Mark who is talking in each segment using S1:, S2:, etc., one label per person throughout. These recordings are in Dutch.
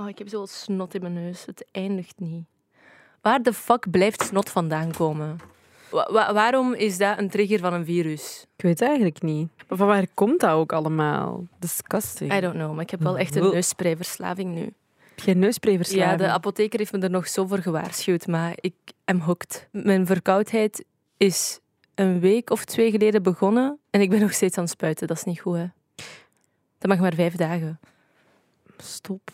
S1: Oh, ik heb zo'n snot in mijn neus. Het eindigt niet. Waar de fuck blijft snot vandaan komen? Wa- wa- waarom is dat een trigger van een virus?
S2: Ik weet het eigenlijk niet. Maar van waar komt dat ook allemaal? Disgusting.
S1: I don't know, maar ik heb wel echt een neussprayverslaving nu.
S2: Geen neusprayverslaving?
S1: Ja, de apotheker heeft me er nog zo voor gewaarschuwd, maar ik am hooked. Mijn verkoudheid is een week of twee geleden begonnen en ik ben nog steeds aan het spuiten. Dat is niet goed, hè? Dat mag maar vijf dagen.
S2: Stop.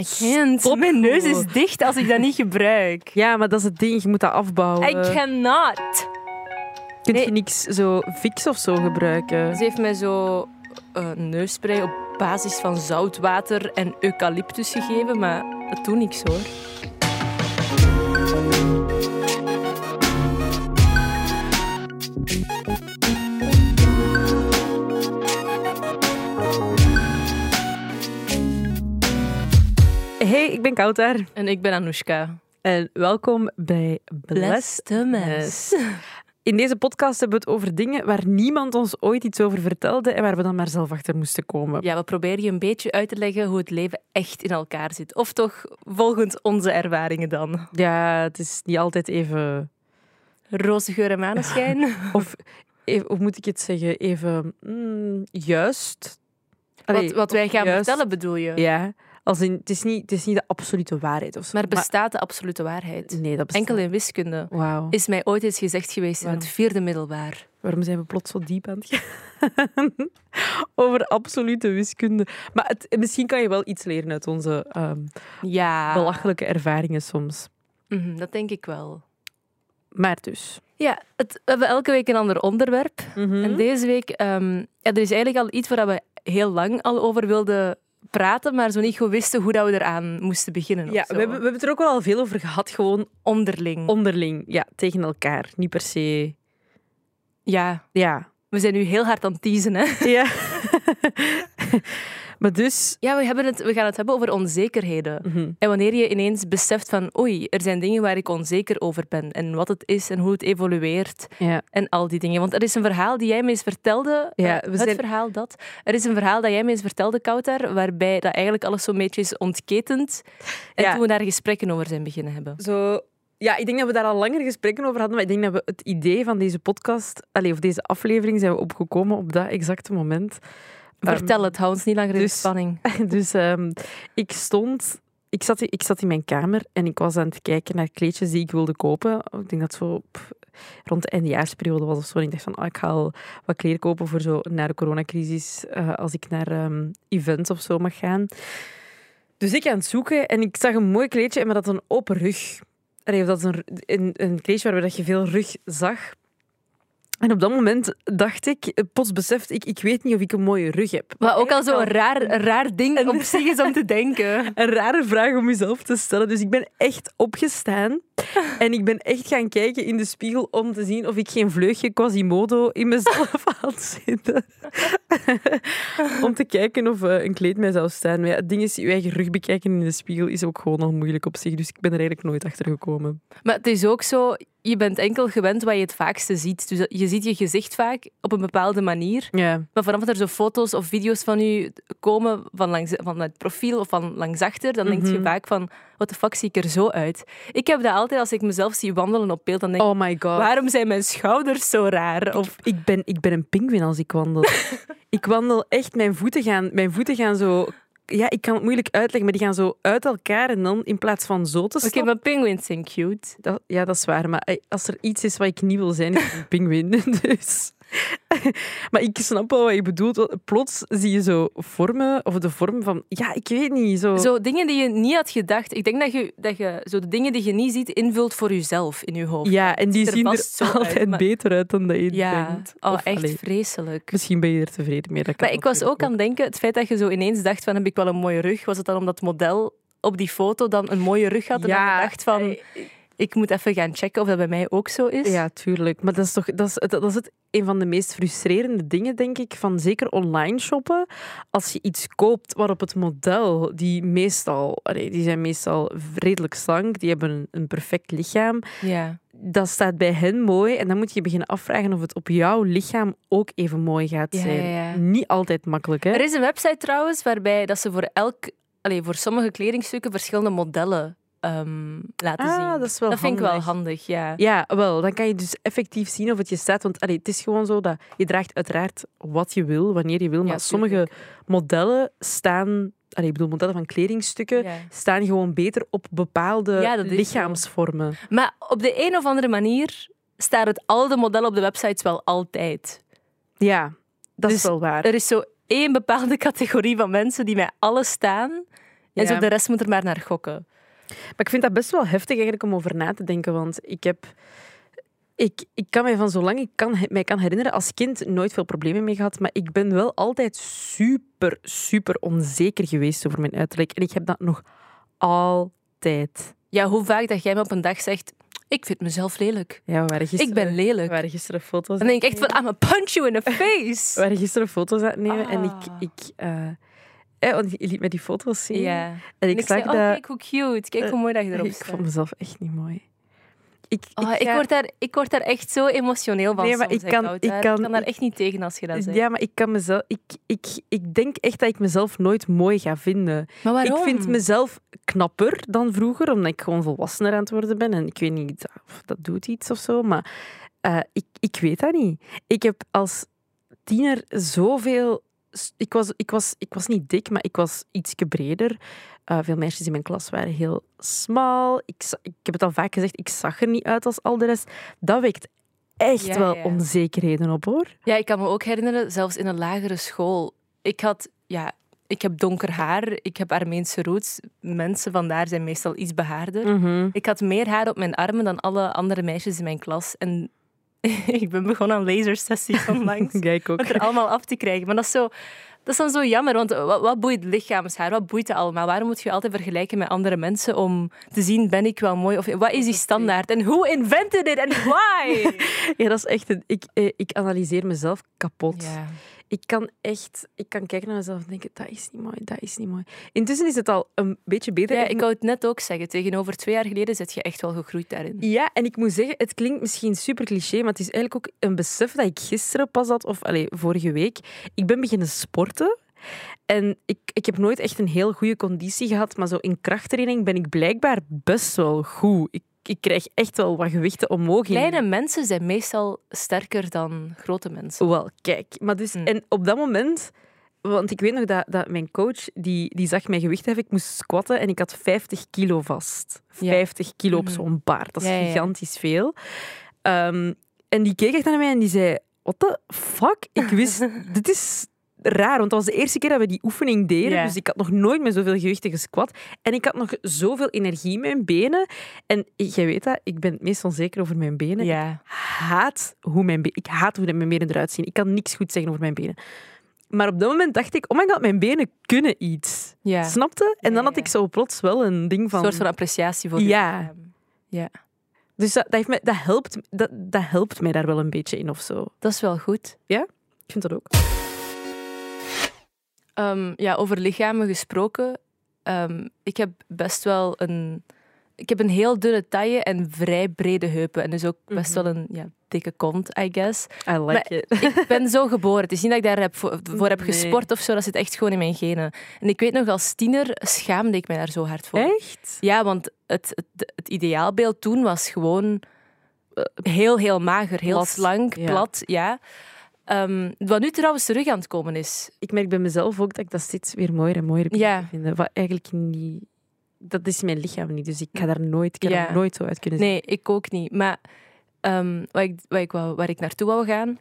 S1: I can't.
S2: Stop
S1: Mijn neus is dicht als ik dat niet gebruik.
S2: Ja, maar dat is het ding. Je moet dat afbouwen.
S1: I cannot.
S2: Kun je
S1: Nee.
S2: niks zo fix of zo gebruiken?
S1: Ze heeft mij zo een neusspray op basis van zoutwater en eucalyptus gegeven, maar dat doet niks hoor.
S2: Kouter.
S1: En ik ben Anoushka.
S2: En welkom bij
S1: mess.
S2: In deze podcast hebben we het over dingen waar niemand ons ooit iets over vertelde en waar we dan maar zelf achter moesten komen.
S1: Ja, we proberen je een beetje uit te leggen hoe het leven echt in elkaar zit. Of toch volgens onze ervaringen dan.
S2: Ja, het is niet altijd even...
S1: Roze geur en maneschijn.
S2: Of even, hoe moet ik het zeggen? Even mm, juist. Allee,
S1: wat, wat wij gaan
S2: juist-
S1: vertellen bedoel je.
S2: Ja, als in, het, is niet, het is niet de absolute waarheid of zo.
S1: Maar bestaat de absolute waarheid?
S2: nee, dat bestaat.
S1: Enkel in wiskunde is mij ooit eens gezegd geweest in het vierde middelbaar.
S2: Waarom zijn we plots zo diep aan het gaan? Over absolute wiskunde. Maar het, misschien kan je wel iets leren uit onze ehm,
S1: Ja,
S2: belachelijke ervaringen soms.
S1: Mhm, dat denk ik wel.
S2: Maar dus.
S1: Ja, het, we hebben elke week een ander onderwerp.
S2: Mhm.
S1: En deze week, ehm, ja, er is eigenlijk al iets waar we heel lang al over wilden praten, maar zo niet goed wisten hoe dat we eraan moesten beginnen.
S2: Ja, we hebben, we hebben het er ook wel al veel over gehad, gewoon
S1: onderling.
S2: onderling. Ja, tegen elkaar. Niet per se...
S1: ja,
S2: Ja.
S1: we zijn nu heel hard aan het teasen. Hè?
S2: Ja. maar dus...
S1: Ja, we, hebben het, we gaan het hebben over onzekerheden.
S2: mhm.
S1: En wanneer je ineens beseft van, oei, er zijn dingen waar ik onzeker over ben. En wat het is en hoe het evolueert.
S2: Ja.
S1: En al die dingen. Want er is een verhaal die jij me eens vertelde.
S2: Ja,
S1: eh,
S2: we
S1: het
S2: zijn-
S1: verhaal dat. Er is een verhaal dat jij me eens vertelde, Kouter, waarbij dat eigenlijk alles zo'n beetje is ontketend. En
S2: Ja.
S1: toen we daar gesprekken over zijn beginnen hebben.
S2: Zo... Ja, ik denk dat we daar al langer gesprekken over hadden, maar ik denk dat we het idee van deze podcast, allez, of deze aflevering, zijn we opgekomen op dat exacte moment. Ehm,
S1: Vertel het, hou ons niet langer in
S2: dus-
S1: spanning.
S2: Dus ehm, ik stond... Ik zat, ik zat in mijn kamer en ik was aan het kijken naar kleedjes die ik wilde kopen. Ik denk dat het zo pff, rond de eindejaarsperiode was of zo. En ik dacht van, ah, ik ga al wat kleren kopen voor zo na de coronacrisis, eh, als ik naar ehm, events of zo mag gaan. Dus ik aan het zoeken en ik zag een mooi kleedje, maar dat had een open rug. Allee, dat is een, een, een kleedje waarbij dat je veel rug zag. En op dat moment dacht ik, eh, plots besefte ik, ik weet niet of ik een mooie rug heb.
S1: Wat ook al zo'n raar, raar ding op zich is om te denken.
S2: een rare vraag om jezelf te stellen. Dus ik ben echt opgestaan en ik ben echt gaan kijken in de spiegel om te zien of ik geen vleugje Quasimodo in mezelf had zitten. om te kijken of eh, een kleed mij zou staan. Maar ja, het ding is, je eigen rug bekijken in de spiegel is ook gewoon al moeilijk op zich. Dus ik ben er eigenlijk nooit achter gekomen.
S1: Maar het is ook zo, je bent enkel gewend wat je het vaakste ziet. Dus je ziet je gezicht vaak op een bepaalde manier. Maar vanaf dat er zo foto's of video's van u komen van, langs, van het profiel of van langs achter, dan denk je
S2: Mhm.
S1: vaak van, wat de fuck zie ik er zo uit? Ik heb dat altijd als ik mezelf zie wandelen op beeld, dan denk ik,
S2: Oh my god.
S1: waarom zijn mijn schouders zo raar? Of,
S2: Ik ben, ik ben een pinguïn als ik wandel. ik wandel echt, mijn voeten gaan, mijn voeten gaan zo... Ja, ik kan het moeilijk uitleggen, maar die gaan zo uit elkaar en dan in plaats van zo te
S1: Oké, maar penguins zijn cute.
S2: Dat, ja, dat is waar. Maar eh, als er iets is wat ik niet wil zijn, is een pinguïn. Dus. Maar ik snap wel wat je bedoelt. Plots zie je zo vormen, of de vorm van... Ja, ik weet niet. Zo.
S1: Zo dingen die je niet had gedacht. Ik denk dat je, dat je zo de dingen die je niet ziet invult voor jezelf in je hoofd.
S2: ja, en die
S1: er
S2: zien er
S1: uit,
S2: altijd
S1: maar-
S2: beter uit dan dat je
S1: Ja,
S2: denkt.
S1: oh,
S2: Of,
S1: echt
S2: allee,
S1: vreselijk.
S2: misschien ben je er tevreden mee. Dat
S1: Maar ik was ook aan het denken, het feit dat je zo ineens dacht van heb ik wel een mooie rug, was het dan omdat het model op die foto dan een mooie rug had en
S2: Ja,
S1: dan je dacht van ik moet even gaan checken of dat bij mij ook zo is.
S2: Ja, tuurlijk. Maar dat is toch dat is, dat is het, een van de meest frustrerende dingen, denk ik, van zeker online shoppen. Als je iets koopt waarop het model, die meestal, die zijn meestal redelijk slank, die hebben een, perfect lichaam.
S1: Ja.
S2: Dat staat bij hen mooi en dan moet je beginnen afvragen of het op jouw lichaam ook even mooi gaat zijn.
S1: ja, ja.
S2: Niet altijd makkelijk, hè?
S1: Er is een website trouwens waarbij dat ze voor elk allee, voor sommige kledingstukken verschillende modellen ehm, laten zien.
S2: Ah, dat is wel
S1: dat vind ik wel
S2: handig.
S1: ja.
S2: Ja, wel, dan kan je dus effectief zien of het je staat. Want allee, het is gewoon zo dat je draagt uiteraard wat je wil, wanneer je wil. Maar
S1: Ja,
S2: sommige modellen staan, allee, ik bedoel modellen van kledingstukken,
S1: Ja.
S2: staan gewoon beter op bepaalde
S1: Ja, zo.
S2: lichaamsvormen.
S1: Maar op de een of andere manier staat het al de modellen op de websites wel altijd.
S2: Ja, dat is
S1: Dus
S2: wel waar.
S1: Er is zo één bepaalde categorie van mensen die bij alles staan. En zo de rest moet er maar naar gokken.
S2: Maar ik vind dat best wel heftig eigenlijk om over na te denken, want ik heb... Ik, ik kan mij van zolang ik kan, mij kan herinneren, als kind nooit veel problemen mee gehad, maar ik ben wel altijd super, super onzeker geweest over mijn uiterlijk. En ik heb dat nog altijd.
S1: Ja, hoe vaak dat jij me op een dag zegt, ik vind mezelf lelijk.
S2: Ja, we waren gisteren,
S1: Ik ben
S2: we
S1: lelijk.
S2: waren gisteren foto's
S1: Dan denk ik echt van, I'm a punch you in the
S2: nemen. We
S1: face.
S2: waren gisteren foto's aan het nemen en ik...
S1: Ah.
S2: ik eh, eh, want je liet me die foto's zien.
S1: Ja.
S2: En
S1: En
S2: ik,
S1: ik
S2: zag
S1: zei, oh, kijk hoe cute. Kijk hoe mooi dat je erop
S2: ik
S1: staat.
S2: vond mezelf echt niet mooi. Ik,
S1: Oh, ik,
S2: ga-
S1: word daar, ik word daar echt zo emotioneel van.
S2: Nee, maar
S1: soms,
S2: ik
S1: hè,
S2: kan- ik kan-
S1: daar echt niet tegen als je dat zegt.
S2: Ja, maar ik kan mezelf... Ik, ik, ik denk echt dat ik mezelf nooit mooi ga vinden.
S1: maar waarom?
S2: Ik vind mezelf knapper dan vroeger, omdat ik gewoon volwassener aan het worden ben. En ik weet niet of dat doet iets of zo, maar eh, ik, ik weet dat niet. Ik heb als tiener zoveel... Ik was, ik, was, ik was niet dik, maar ik was ietsje breder. Eh, veel meisjes in mijn klas waren heel smal. Ik, ik heb het al vaak gezegd, ik zag er niet uit als al de rest. Dat wekt echt
S1: Ja,
S2: wel
S1: ja.
S2: onzekerheden op, hoor.
S1: Ja, ik kan me ook herinneren, zelfs in een lagere school. Ik had, ja, ik heb donker haar, ik heb Armeense roots. Mensen vandaar zijn meestal iets behaarder.
S2: Mhm.
S1: Ik had meer haar op mijn armen dan alle andere meisjes in mijn klas. En ik ben begonnen aan lasersessies onlangs.
S2: Kijk ook.
S1: om het er allemaal af te krijgen. Maar dat is, zo, dat is dan zo jammer, want wat, wat boeit lichaamshaar? Wat boeit het allemaal? Waarom moet je altijd vergelijken met andere mensen om te zien, ben ik wel mooi? Of wat is die standaard? En who invented it and why?
S2: Ja, dat is echt... Een, ik, eh, ik analyseer mezelf kapot.
S1: Ja.
S2: Ik kan echt... Ik kan kijken naar mezelf en denken, dat is niet mooi, dat is niet mooi. Intussen is het al een beetje beter.
S1: ja, ik wou het net ook zeggen. Tegenover twee jaar geleden zit je echt wel gegroeid daarin.
S2: Ja, en ik moet zeggen, het klinkt misschien super cliché, maar het is eigenlijk ook een besef dat ik gisteren pas had, of allez, vorige week. Ik ben beginnen sporten. En ik, ik heb nooit echt een heel goede conditie gehad, maar zo in krachttraining ben ik blijkbaar best wel goed. Ik, ik krijg echt wel wat gewichten omhoog. in-
S1: Kleine mensen zijn meestal sterker dan grote mensen.
S2: Wel, kijk. Maar dus,
S1: Hm.
S2: En op dat moment... Want ik weet nog dat, dat mijn coach, die, die zag mijn gewicht hebben. Ik moest squatten en ik had 50 kilo vast.
S1: Ja.
S2: 50 kilo op
S1: Mhm.
S2: zo'n baard. Dat is
S1: Ja, ja, ja.
S2: gigantisch veel. Ehm, en die keek echt naar mij en die zei... What the fuck? Ik wist... dit is raar, want dat was de eerste keer dat we die oefening deden.
S1: Ja.
S2: Dus ik had nog nooit met zoveel gewichten gesquat. En ik had nog zoveel energie in mijn benen. En jij weet dat, ik ben het meest onzeker over mijn benen
S1: Ja.
S2: haat hoe mijn benen... Ik haat hoe mijn benen eruit zien. Ik kan niks goed zeggen over mijn benen. Maar op dat moment dacht ik, oh my god, mijn benen kunnen iets.
S1: ja.
S2: Snapte? En
S1: Ja,
S2: dan had
S1: ja.
S2: ik zo plots wel een ding van...
S1: Een soort van appreciatie voor
S2: Ja.
S1: Ja,
S2: Dus dat, dat, heeft mij, dat, helpt, dat, dat helpt mij daar wel een beetje in of zo.
S1: dat is wel goed.
S2: Ik vind dat ook.
S1: Ehm, ja, over lichamen gesproken. Ehm, ik heb best wel een... Ik heb een heel dunne taille en vrij brede heupen. En dus ook best
S2: Mhm.
S1: wel een ja, dikke kont, I guess.
S2: I like it.
S1: Ik ben zo geboren. Het is niet dat ik daar heb voor, voor heb
S2: Nee.
S1: gesport of zo. Dat zit echt gewoon in mijn genen. En ik weet nog, als tiener schaamde ik mij daar zo hard voor.
S2: Echt?
S1: Ja, want het, het, het ideaalbeeld toen was gewoon eh, heel, heel mager. Heel
S2: Plat,
S1: slank,
S2: ja.
S1: plat, ja. Ehm, wat nu trouwens terug aan het komen is.
S2: Ik merk bij mezelf ook dat ik dat steeds weer mooier en mooier begin
S1: Ja.
S2: te vinden. Wat eigenlijk niet... Dat is mijn lichaam niet, dus ik ga daar nooit, ik ga
S1: Ja.
S2: daar nooit zo uit kunnen zien.
S1: Nee, ik ook niet. Maar wat ik, wat ik wou, waar ik naartoe wou gaan...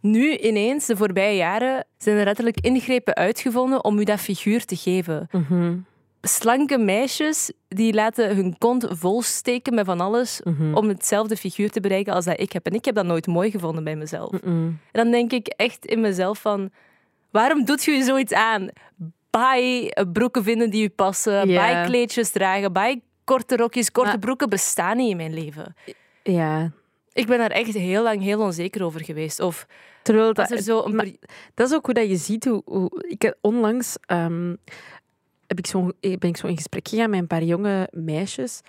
S1: Nu ineens, de voorbije jaren, zijn er letterlijk ingrepen uitgevonden om u dat figuur te geven.
S2: Mhm,
S1: Slanke meisjes die laten hun kont volsteken met van alles
S2: mhm.
S1: om hetzelfde figuur te bereiken als dat ik heb. En ik heb dat nooit mooi gevonden bij mezelf. En dan denk ik echt in mezelf van... Waarom doet je zoiets aan? Bij broeken vinden die je passen.
S2: Ja.
S1: Bij kleedjes dragen. Bij korte rokjes. Korte
S2: Maar-
S1: broeken bestaan niet in mijn leven.
S2: Ja.
S1: Ik ben daar echt heel lang heel onzeker over geweest. Of
S2: Terwijl dat,
S1: zo een...
S2: maar- dat is ook hoe dat je ziet hoe... hoe ik heb onlangs ehm, heb ik zo, ben ik zo in gesprek gegaan met een paar jonge meisjes.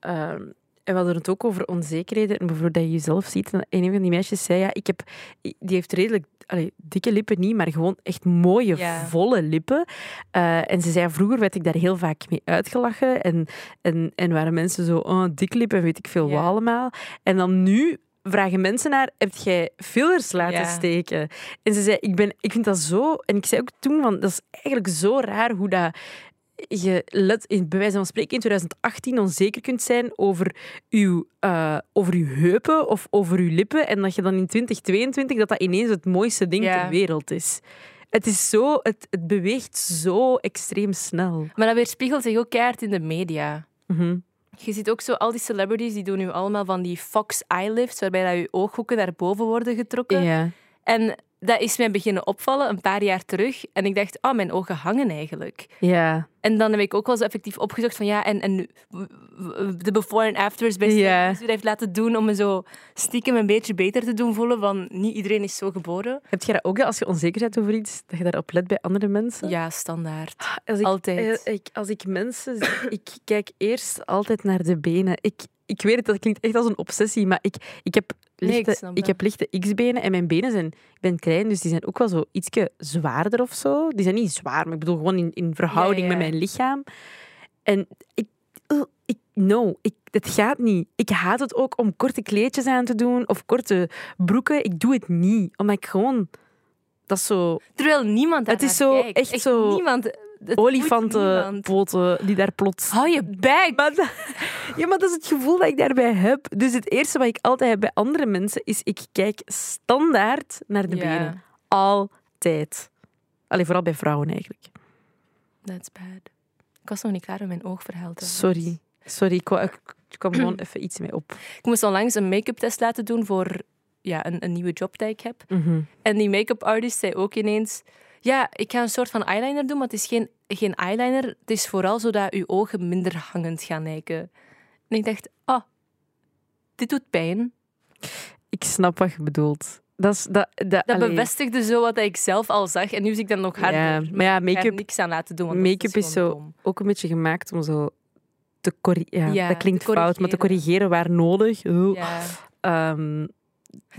S2: Ehm, En we hadden het ook over onzekerheden en bijvoorbeeld dat je jezelf ziet. En een van die meisjes zei, ja, ik heb, die heeft redelijk allee, dikke lippen niet, maar gewoon echt mooie,
S1: Ja.
S2: volle lippen. Eh, en ze zei, vroeger werd ik daar heel vaak mee uitgelachen. En, en, en waren mensen zo, oh, dik lip en weet ik veel
S1: Ja.
S2: wat allemaal. En dan nu vragen mensen naar, heb jij fillers laten
S1: Ja.
S2: steken? En ze zei, ik, ben, ik vind dat zo... En ik zei ook toen, van, dat is eigenlijk zo raar hoe dat je let, in, bij wijze van spreken in 2018 onzeker kunt zijn over uw, eh, over uw heupen of over uw lippen en dat je dan in 2022 dat dat ineens het mooiste ding
S1: Ja.
S2: ter wereld is. Het, is zo, het, het beweegt zo extreem snel.
S1: Maar dat weerspiegelt zich ook keihard in de media.
S2: Mhm.
S1: Je ziet ook zo al die celebrities die doen nu allemaal van die fox eye lifts, waarbij dat je ooghoeken naar boven worden getrokken.
S2: Ja.
S1: En dat is mij beginnen opvallen een paar jaar terug. En ik dacht, oh, mijn ogen hangen eigenlijk.
S2: Ja.
S1: En dan heb ik ook wel zo effectief opgezocht van ja, en, en de before en afters bij die dat heeft laten doen om me zo stiekem een beetje beter te doen voelen van niet iedereen is zo geboren.
S2: Heb je dat ook, als je onzeker bent over iets, dat je daarop let bij andere mensen?
S1: Ja, standaard.
S2: Als ik,
S1: Altijd.
S2: eh, ik, als ik mensen zie, ik kijk eerst altijd naar de benen. Ik, ik weet het, dat klinkt echt als een obsessie, maar ik, ik heb
S1: Nee, ik
S2: lichte, ik heb lichte X-benen en mijn benen zijn... Ik ben klein, dus die zijn ook wel zo ietsje zwaarder of zo. Die zijn niet zwaar, maar ik bedoel gewoon in, in verhouding
S1: Ja, ja.
S2: met mijn lichaam. En ik... uh, ik no, ik, het gaat niet. Ik haat het ook om korte kleedjes aan te doen of korte broeken. Ik doe het niet, omdat ik gewoon... Dat is zo
S1: Terwijl niemand
S2: Het is zo
S1: kijkt.
S2: echt zo
S1: Niemand.
S2: Olifantenpoten die daar plots...
S1: Hou je bek.
S2: Maar dat- ja, maar dat is het gevoel dat ik daarbij heb. Dus het eerste wat ik altijd heb bij andere mensen is, ik kijk standaard naar de benen. Altijd. Alleen vooral bij vrouwen eigenlijk.
S1: That's bad. Ik was nog niet klaar met mijn oogverhaal.
S2: Sorry. Sorry, ik, wou- ik, ik kwam gewoon even iets mee op.
S1: Ik moest onlangs een make-up test laten doen voor ja, een, een nieuwe job die ik heb.
S2: Mhm.
S1: En die make-up artist zei ook ineens... Ja, ik ga een soort van eyeliner doen, maar het is geen, geen eyeliner. Het is vooral zodat uw ogen minder hangend gaan lijken. En ik dacht, ah, dit doet pijn.
S2: Ik snap wat je bedoelt. Dat, is, dat, dat,
S1: Dat bevestigde zo wat ik zelf al zag. En nu zie ik dan nog harder.
S2: Ja, maar ja, make-up
S1: niks aan laten doen. dat
S2: make-up is zo-
S1: dom.
S2: ook een beetje gemaakt om zo te corrigeren. Ja,
S1: Ja,
S2: dat klinkt fout, maar te corrigeren waar nodig.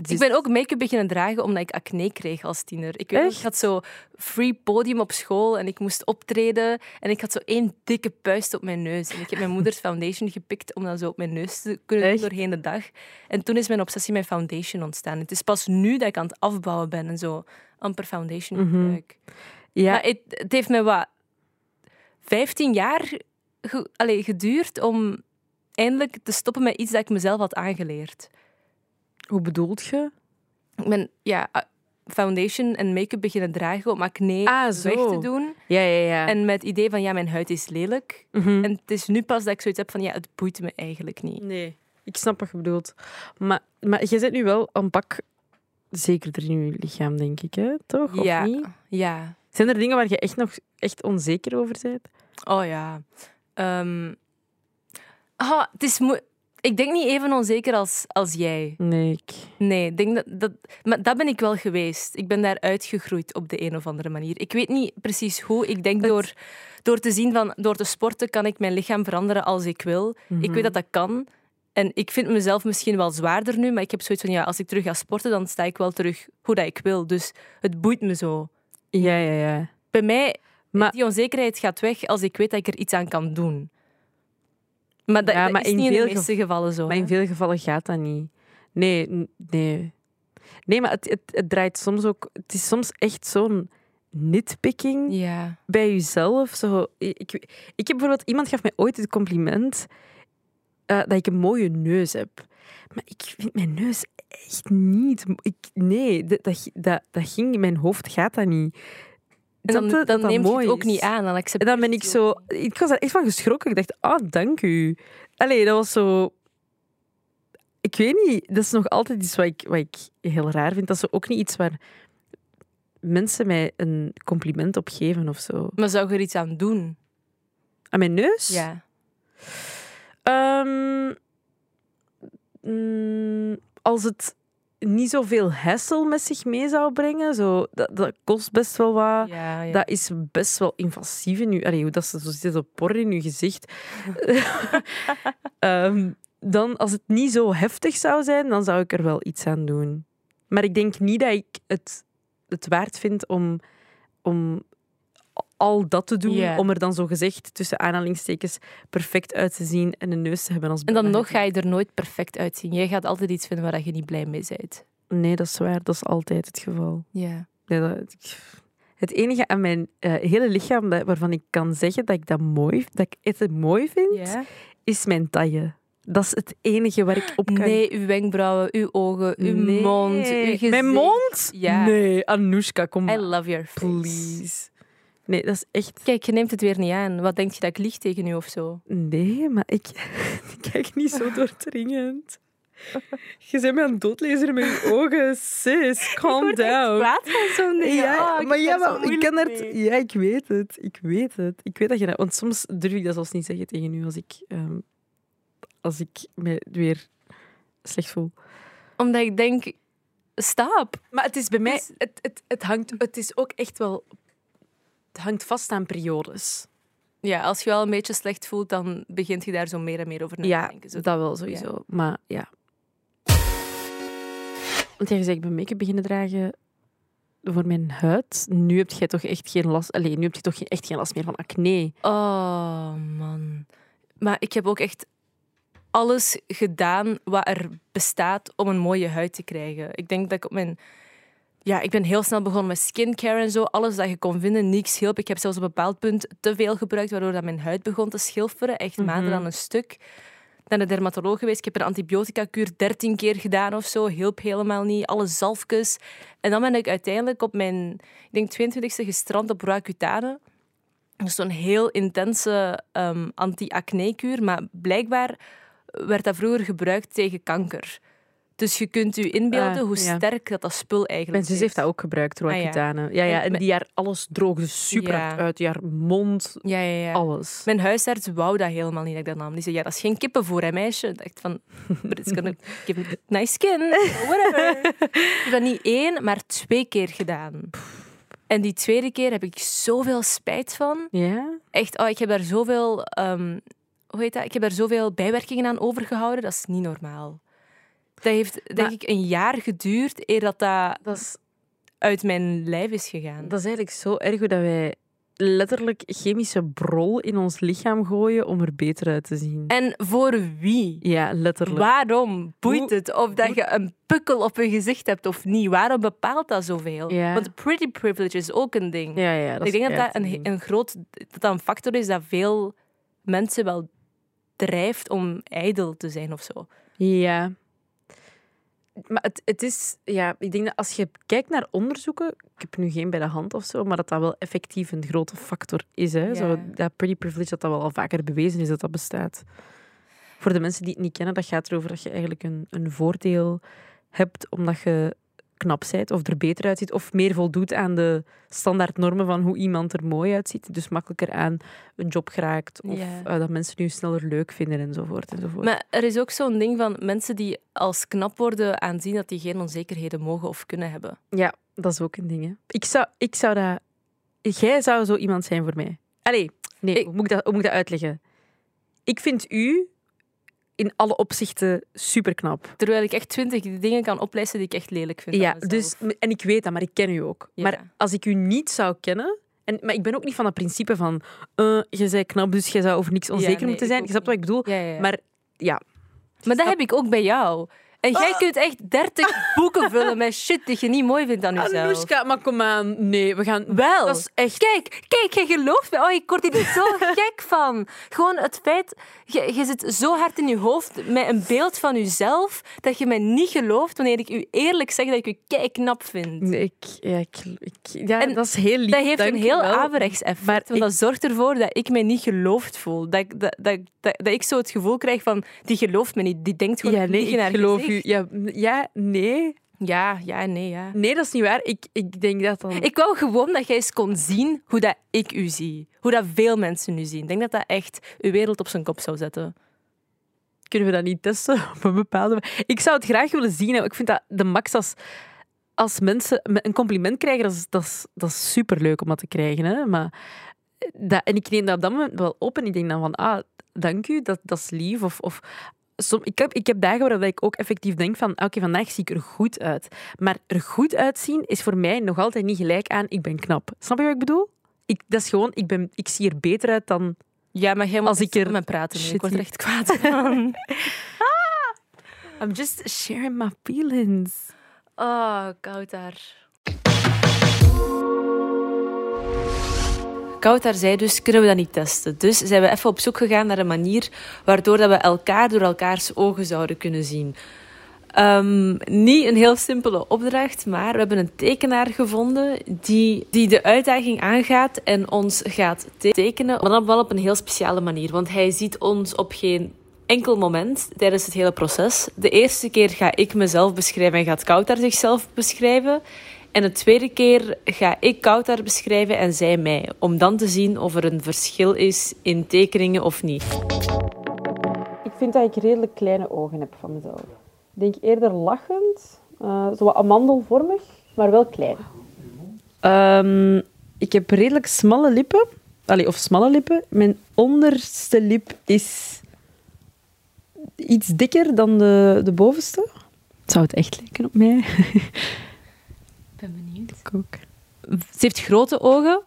S2: Dus-
S1: Ik ben ook make-up beginnen dragen omdat ik acne kreeg als tiener. Ik weet nog,
S2: Echt?
S1: ik had zo free podium op school en ik moest optreden. En ik had zo één dikke puist op mijn neus. En ik heb mijn moeders foundation gepikt om dat zo op mijn neus te kunnen doen doorheen de dag. En toen is mijn obsessie met foundation ontstaan. Het is pas nu dat ik aan het afbouwen ben en zo amper foundation
S2: Mhm.
S1: gebruik.
S2: ja,
S1: Maar het, het heeft me wat 15 jaar ge- allee, geduurd om eindelijk te stoppen met iets dat ik mezelf had aangeleerd.
S2: Hoe bedoelt je?
S1: Ik ben ja, foundation en make-up beginnen dragen om acne
S2: Ah, zo.
S1: weg te doen.
S2: Ja, ja, ja.
S1: En met het idee van, ja, mijn huid is lelijk.
S2: Mhm.
S1: En het is nu pas dat ik zoiets heb van, ja, het boeit me eigenlijk niet.
S2: Nee, ik snap wat je bedoelt. Maar, maar je zit nu wel een pak zekerder in je lichaam, denk ik, hè? toch? Of
S1: ja,
S2: niet?
S1: ja.
S2: Zijn er dingen waar je echt nog echt onzeker over bent?
S1: Oh ja. Ah, het is moe- ik denk niet even onzeker als, als jij.
S2: Nee, ik...
S1: Nee, denk dat, dat, maar dat ben ik wel geweest. Ik ben daar uitgegroeid op de een of andere manier. Ik weet niet precies hoe. Ik denk
S2: Het-
S1: door, door te zien van door te sporten kan ik mijn lichaam veranderen als ik wil.
S2: Mhm.
S1: Ik weet dat dat kan. En ik vind mezelf misschien wel zwaarder nu, maar ik heb zoiets van ja, als ik terug ga sporten, dan sta ik wel terug hoe dat ik wil. Dus het boeit me zo.
S2: Ja, ja, ja.
S1: Bij mij,
S2: Maar-
S1: die onzekerheid gaat weg als ik weet dat ik er iets aan kan doen. Maar dat,
S2: Ja,
S1: dat
S2: maar
S1: is
S2: in
S1: niet in de
S2: veel
S1: meeste gevallen zo.
S2: Maar in veel gevallen gaat dat niet. Nee, nee. Nee, maar het, het, het draait soms ook... Het is soms echt zo'n nitpicking
S1: Ja.
S2: bij jezelf. Zo, ik, ik heb bijvoorbeeld... Iemand gaf mij ooit het compliment eh, dat ik een mooie neus heb. Maar ik vind mijn neus echt niet... Ik, nee, dat, dat, dat, dat ging in mijn hoofd, gaat dat niet.
S1: En dan,
S2: je?
S1: dan
S2: Dat
S1: neemt je het ook niet aan. Dan
S2: En dan ben ik zo... Ik was daar echt van geschrokken. Ik dacht, ah, dank u. Allee, dat was zo... Ik weet niet, dat is nog altijd iets wat ik, wat ik heel raar vind. Dat is ook niet iets waar mensen mij een compliment op geven of zo.
S1: Maar zou je er iets aan doen?
S2: Aan mijn neus?
S1: Ja.
S2: Ehm, mm, als het niet zoveel hassle met zich mee zou brengen, zo, dat, dat kost best wel wat.
S1: Ja, ja.
S2: Dat is best wel invasief in je... Allee, hoe dat ze zo zit op porren in je gezicht. Ehm, dan, als het niet zo heftig zou zijn, dan zou ik er wel iets aan doen. Maar ik denk niet dat ik het, het waard vind om, om al dat te doen, om er dan zo gezegd tussen aanhalingstekens perfect uit te zien en een neus te hebben als
S1: En dan nog ga je er nooit perfect uitzien. Jij gaat altijd iets vinden waar je niet blij mee bent.
S2: Nee, dat is waar. Dat is altijd het geval.
S1: Ja.
S2: Nee, het enige aan mijn eh, hele lichaam dat, waarvan ik kan zeggen dat ik dat mooi, dat ik het mooi vind, is mijn taille. Dat is het enige waar ik op kan.
S1: Nee, uw wenkbrauwen, uw ogen, uw
S2: Nee.
S1: mond, uw gezicht.
S2: Mijn mond?
S1: Ja.
S2: Nee, Anoushka, kom
S1: I love your face.
S2: Please. Nee, dat is echt...
S1: Kijk, je neemt het weer niet aan. Wat denk je dat ik lieg tegen u of zo?
S2: Nee, maar ik, ik kijk niet zo doordringend. Je bent me aan het doodlezen met je ogen. Sis, calm down.
S1: Kwaad van zo'n ding.
S2: Ja,
S1: Oh, ik
S2: maar ja, maar ik kan er...
S1: mee.
S2: Ja, ik weet het. Ik weet het. Ik weet dat je dat... Want soms durf ik dat zelfs niet zeggen tegen u als ik, ehm, als ik me weer slecht voel.
S1: Omdat ik denk, stop.
S2: Maar het is bij mij...
S1: Dus-
S2: Het, het, het, hangt, het is ook echt wel... Het hangt vast aan periodes.
S1: Ja, als je wel een beetje slecht voelt, dan begint je daar zo meer en meer over na te
S2: Ja,
S1: denken. Zo.
S2: dat wel sowieso. Maar ja. Want jij zei, ik ben make-up beginnen dragen voor mijn huid. Nu heb jij toch echt geen last... Allee, nu heb je toch echt geen last meer van acne.
S1: Oh, man. Maar ik heb ook echt alles gedaan wat er bestaat om een mooie huid te krijgen. Ik denk dat ik op mijn... Ja, ik ben heel snel begonnen met skincare en zo. Alles dat je kon vinden, niks hielp. Ik heb zelfs op een bepaald punt te veel gebruikt, waardoor dat mijn huid begon te schilferen. Echt maanden aan een stuk. Naar de dermatoloog geweest. Ik heb een antibiotica-kuur 13 keer gedaan of zo. Hielp helemaal niet. Alle zalfjes. En dan ben ik uiteindelijk op mijn, ik denk 22e gestrand op Roaccutane. Dat is zo'n heel intense ehm, anti-acne-kuur. Maar blijkbaar werd dat vroeger gebruikt tegen kanker. Dus je kunt je inbeelden
S2: Ah,
S1: hoe
S2: ja.
S1: sterk dat, dat spul eigenlijk
S2: Mijn zus heeft dat ook gebruikt, Roaccutane. ja. ja,
S1: En
S2: die haar alles droogde super
S1: Ja.
S2: uit. Die haar mond,
S1: Ja, ja, ja.
S2: alles.
S1: Mijn huisarts wou dat helemaal niet dat ik dat nam. Die zei, ja, dat is geen kippenvoer, hè, meisje. Ik dacht van, but it's gonna give me nice skin. Whatever. ik heb dat niet één, maar twee keer gedaan. En die tweede keer heb ik zoveel spijt van.
S2: Ja?
S1: Echt, oh, ik heb daar zoveel... ehm, hoe heet dat? Ik heb daar zoveel bijwerkingen aan overgehouden. Dat is niet normaal. Dat heeft, denk
S2: Maar-
S1: ik, een jaar geduurd eer dat dat
S2: Dat is,
S1: uit mijn lijf is gegaan.
S2: dat is eigenlijk zo erg hoe dat wij letterlijk chemische brol in ons lichaam gooien om er beter uit te zien.
S1: En voor wie?
S2: Ja, letterlijk.
S1: Waarom boeit
S2: Hoe-
S1: het of dat je een pukkel op je gezicht hebt of niet? Waarom bepaalt dat zoveel?
S2: Ja.
S1: Want pretty privilege is ook een ding.
S2: Ja, ja, dat
S1: ik denk dat dat een, een groot dat dat een factor is dat veel mensen wel drijft om ijdel te zijn of zo.
S2: Ja. Maar het, het is, ja, ik denk dat als je kijkt naar onderzoeken, ik heb nu geen bij de hand of zo, maar dat dat wel effectief een grote factor is. Hè?
S1: Ja.
S2: Zo, dat pretty privilege, dat dat wel al vaker bewezen is dat dat bestaat. Voor de mensen die het niet kennen, dat gaat erover dat je eigenlijk een, een voordeel hebt omdat je knap bent of er beter uitziet of meer voldoet aan de standaardnormen van hoe iemand er mooi uitziet. Dus makkelijker aan een job geraakt of
S1: Ja.
S2: eh, dat mensen je sneller leuk vinden enzovoort. enzovoort.
S1: Maar er is ook zo'n ding van mensen die als knap worden aanzien dat die geen onzekerheden mogen of kunnen hebben.
S2: Ja, dat is ook een ding. Hè. Ik, zou, ik zou dat... Jij zou zo iemand zijn voor mij. Allee, nee,
S1: Ik-
S2: hoe, moet ik dat, hoe moet ik dat uitleggen? Ik vind u in alle opzichten superknap.
S1: Terwijl ik echt twintig dingen kan oplijsten die ik echt lelijk vind.
S2: Ja, dus, en ik weet dat, maar ik ken u ook.
S1: Ja.
S2: Maar als ik u niet zou kennen... En, maar ik ben ook niet van dat principe van... eh je bent knap, dus je zou over niks onzeker
S1: nee,
S2: moeten zijn. Je snapt wat ik bedoel?
S1: Ja, ja, ja.
S2: Maar ja,
S1: Maar dat heb ik ook bij jou. En jij kunt echt 30 boeken vullen met shit die je niet mooi vindt aan jezelf.
S2: Anoushka, maar kom aan. Nee, we gaan...
S1: Wel.
S2: Dat is echt...
S1: Kijk, kijk, jij gelooft me. Oh, ik word hier zo gek van. Gewoon het feit, je, je zit zo hard in je hoofd met een beeld van jezelf dat je mij niet gelooft wanneer ik u eerlijk zeg dat ik u kei knap vind.
S2: Nee, ik, ja, ik, ik- ja
S1: En
S2: dat is heel lief.
S1: Dat heeft een heel averechts effect.
S2: Maar
S1: want dat zorgt ervoor dat ik mij niet geloofd voel. Dat, ik- dat, dat, dat, dat ik zo het gevoel krijg van, die gelooft me niet. Die denkt gewoon,
S2: Ja, nee, ik
S1: haar
S2: geloof. U. Ja, ja, nee.
S1: Ja, ja, nee, ja.
S2: Nee, dat is niet waar. Ik, ik denk dat dan...
S1: Ik wou gewoon dat jij eens kon zien hoe dat ik u zie. Hoe dat veel mensen u zien. Ik denk dat dat echt uw wereld op zijn kop zou zetten.
S2: Kunnen we dat niet testen op een bepaalde... Ik zou het graag willen zien. Ik vind dat de max als, als mensen me- een compliment krijgen, dat is, dat is, dat is superleuk om dat te krijgen. Hè? Maar dat, en ik neem dat op dat moment wel op en ik denk dan van, ah, dank u, dat, dat is lief. Of, of som, ik, heb, ik heb dagen waarop ik ook effectief denk van oké, vandaag zie ik er goed uit. Maar er goed uitzien is voor mij nog altijd niet gelijk aan ik ben knap. Snap je wat ik bedoel? Ik, dat is gewoon, ik, ben, ik zie er beter uit dan...
S1: Ja, maar jij moet
S2: Als ik er-
S1: met praten nu. Ik
S2: Shit,
S1: word er echt kwaad van.
S2: I'm just sharing my feelings.
S1: Oh, koud daar. Koud zei dus, kunnen we dat niet testen? Dus zijn we even op zoek gegaan naar een manier waardoor dat we elkaar door elkaars ogen zouden kunnen zien. Ehm, niet een heel simpele opdracht, maar we hebben een tekenaar gevonden die, die de uitdaging aangaat en ons gaat te- tekenen, maar dan wel op een heel speciale manier. Want hij ziet ons op geen enkel moment tijdens het hele proces. De eerste keer ga ik mezelf beschrijven en gaat Koutar zichzelf beschrijven. En de tweede keer ga ik Koutar beschrijven en zij mij. Om dan te zien of er een verschil is in tekeningen of niet.
S2: Ik vind dat ik redelijk kleine ogen heb van mezelf. Ik denk eerder lachend, eh zo wat amandelvormig, maar wel klein. Ehm, ik heb redelijk smalle lippen. Allee, of smalle lippen. Mijn onderste lip is iets dikker dan de, de bovenste. Zou het echt lijken op mij?
S1: Ik ben benieuwd.
S2: Ik ook.
S1: Ze heeft grote ogen,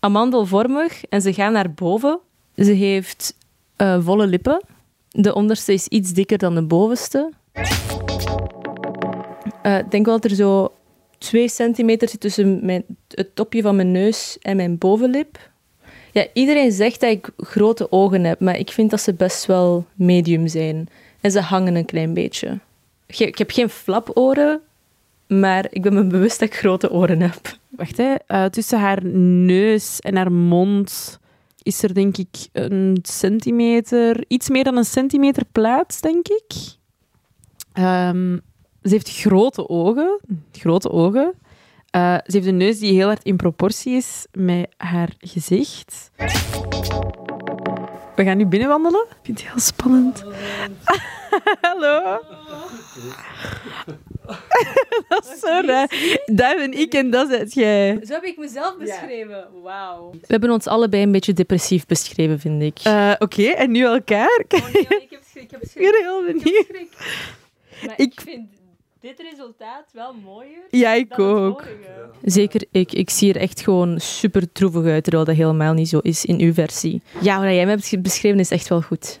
S1: amandelvormig en ze gaan naar boven. Ze heeft eh, volle lippen. De onderste is iets dikker dan de bovenste. Eh, Ik denk wel dat er zo twee centimeter zit tussen mijn, het topje van mijn neus en mijn bovenlip. Ja, iedereen zegt dat ik grote ogen heb, maar ik vind dat ze best wel medium zijn. En ze hangen een klein beetje. Ik heb geen flaporen, maar ik ben me bewust dat ik grote oren heb.
S2: Wacht, hè. Eh, tussen haar neus en haar mond is er denk ik een centimeter, iets meer dan een centimeter plaats, denk ik. Ehm, ze heeft grote ogen. Grote ogen. Eh, ze heeft een neus die heel hard in proportie is met haar gezicht. We gaan nu binnenwandelen. Ik vind het heel spannend. Hallo. dat is zo raar. Dat ben ik en dat zet jij.
S1: Zo heb ik mezelf beschreven. Wauw. We hebben ons allebei een beetje depressief beschreven, vind ik.
S2: Eh, Oké, en nu elkaar?
S1: ik heb schrik, ik heb
S2: Ik ben heel benieuwd. Ik-
S1: vind dit resultaat wel mooier
S2: Ja, ik ook.
S1: Zeker ik. Ik zie er echt gewoon super droevig uit, terwijl dat helemaal niet zo is in uw versie. Ja, wat jij me hebt beschreven is echt wel goed.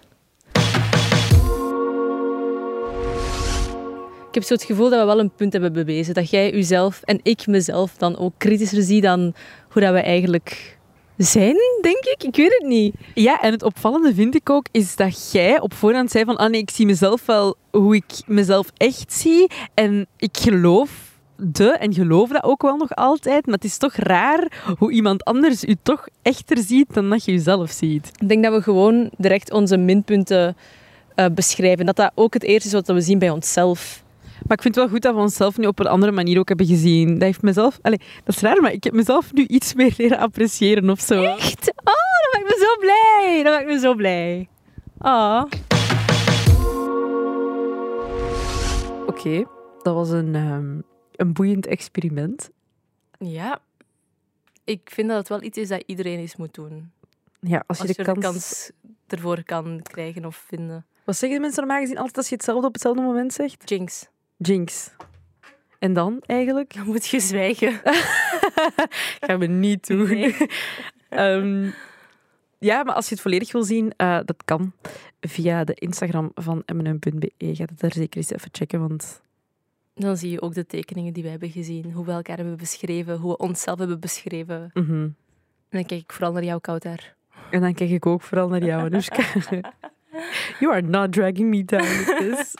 S1: Ik heb zo het gevoel dat we wel een punt hebben bewezen. Dat jij jezelf en ik mezelf dan ook kritischer zie dan hoe dat we eigenlijk zijn, denk ik. Ik weet het niet.
S2: Ja, en het opvallende vind ik ook, is dat jij op voorhand zei van ah nee, ik zie mezelf wel hoe ik mezelf echt zie. En ik geloof de, en geloof dat ook wel nog altijd, maar het is toch raar hoe iemand anders u toch echter ziet dan dat je jezelf ziet.
S1: Ik denk dat we gewoon direct onze minpunten eh, beschrijven. Dat dat ook het eerste is wat we zien bij onszelf.
S2: Maar ik vind het wel goed dat we onszelf nu op een andere manier ook hebben gezien. Dat heeft mezelf... Allee, dat is raar, maar ik heb mezelf nu iets meer leren appreciëren of zo.
S1: Echt? Oh, dat maakt me zo blij. Dat maakt me zo blij. Oh.
S2: Oké, dat was een, ehm, een boeiend experiment.
S1: Ja. Ik vind dat het wel iets is dat iedereen eens moet doen.
S2: Ja, als je
S1: Als
S2: de
S1: je de
S2: kans...
S1: kans ervoor kan krijgen of vinden.
S2: Wat zeggen de mensen normaal gezien altijd als je hetzelfde op hetzelfde moment zegt?
S1: Jinx.
S2: Jinx. En dan eigenlijk?
S1: Dan moet je zwijgen.
S2: Gaan we niet doen.
S1: Nee.
S2: Ehm, ja, maar als je het volledig wil zien, eh, dat kan via de Instagram van mm.be. Ga het daar zeker eens even checken, want
S1: Dan zie je ook de tekeningen die we hebben gezien. Hoe we elkaar hebben beschreven. Hoe we onszelf hebben beschreven.
S2: mhm.
S1: En dan kijk ik vooral naar jou, Kouter.
S2: En dan kijk ik ook vooral naar jou, Anushka. you are not dragging me down with this.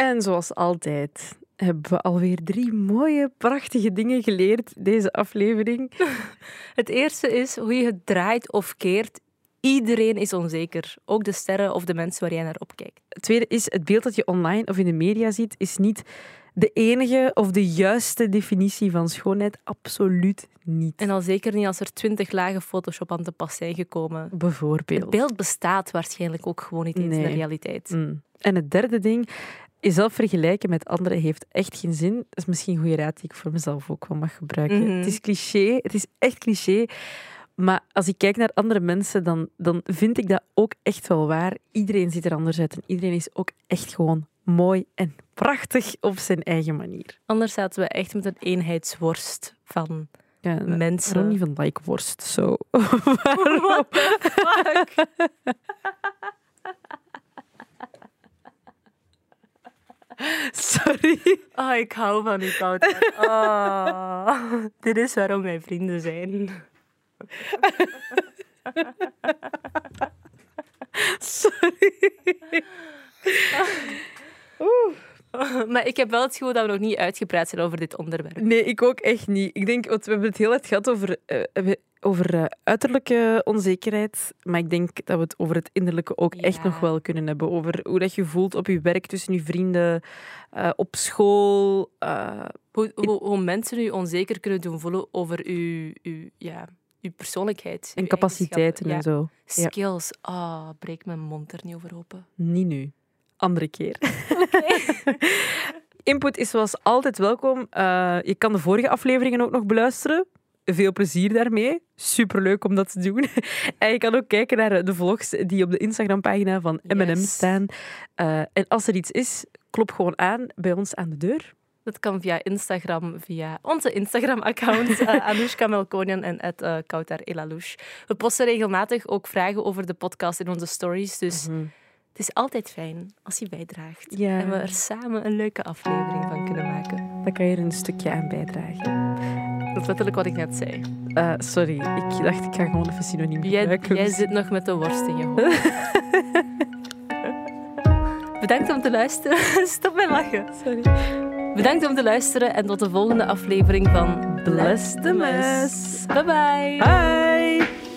S2: En zoals altijd hebben we alweer drie mooie, prachtige dingen geleerd deze aflevering.
S1: Het eerste is hoe je het draait of keert. Iedereen is onzeker. Ook de sterren of de mensen waar jij naar opkijkt.
S2: Het tweede is, het beeld dat je online of in de media ziet, is niet de enige of de juiste definitie van schoonheid. Absoluut niet.
S1: En al zeker niet als er twintig lagen Photoshop aan te pas zijn gekomen. Het
S2: Bijvoorbeeld.
S1: beeld bestaat waarschijnlijk ook gewoon niet eens in de realiteit.
S2: Mm. En het derde ding, jezelf vergelijken met anderen heeft echt geen zin. Dat is misschien een goede raad die ik voor mezelf ook wel mag gebruiken.
S1: Mhm.
S2: Het is cliché, het is echt cliché. Maar als ik kijk naar andere mensen, dan, dan vind ik dat ook echt wel waar. Iedereen ziet er anders uit en iedereen is ook echt gewoon mooi en prachtig op zijn eigen manier.
S1: Anders zaten we echt met een eenheidsworst van
S2: Ja,
S1: Mensen.
S2: Don't even like worst, so...
S1: What the fuck?
S2: Sorry.
S1: Oh, ik hou van u, Kouter. Oh, dit is waarom wij vrienden zijn.
S2: Sorry.
S1: Maar ik heb wel het gevoel dat we nog niet uitgepraat zijn over dit onderwerp.
S2: Nee, ik ook echt niet. Ik denk, want we hebben het heel uit gehad over, eh, over eh, uiterlijke onzekerheid. Maar ik denk dat we het over het innerlijke ook echt
S1: Ja.
S2: nog wel kunnen hebben. Over hoe dat je voelt op je werk, tussen je vrienden, eh, op school.
S1: Hoe, hoe, hoe mensen u onzeker kunnen doen voelen over uw, ja, uw persoonlijkheid.
S2: en capaciteiten en zo.
S1: Ja. Skills. Ah, breek mijn mond er niet over open.
S2: Niet nu. Andere keer. Input is zoals altijd welkom. Eh, je kan de vorige afleveringen ook nog beluisteren. Veel plezier daarmee. Superleuk om dat te doen. En je kan ook kijken naar de vlogs die op de Instagram-pagina van M&M
S1: Yes.
S2: staan. Eh, en als er iets is, klop gewoon aan bij ons aan de deur.
S1: Dat kan via Instagram, via onze Instagram-account, uh, Anoushka Melkonian en uh, Kautar Elalouche. We posten regelmatig ook vragen over de podcast in onze stories, dus het is altijd fijn als je bijdraagt.
S2: Ja.
S1: En we er samen een leuke aflevering van kunnen maken.
S2: Dan kan je er een stukje aan bijdragen.
S1: Dat is letterlijk wat ik net zei.
S2: Eh, sorry, ik dacht ik ga gewoon even synoniem
S1: Jij,
S2: gebruiken.
S1: jij zit nog met de worst in je hoofd. Bedankt om te luisteren. Stop met lachen.
S2: Sorry.
S1: Bedankt om te luisteren en tot de volgende aflevering van
S2: Bless the mess.
S1: Bye bye.
S2: Bye!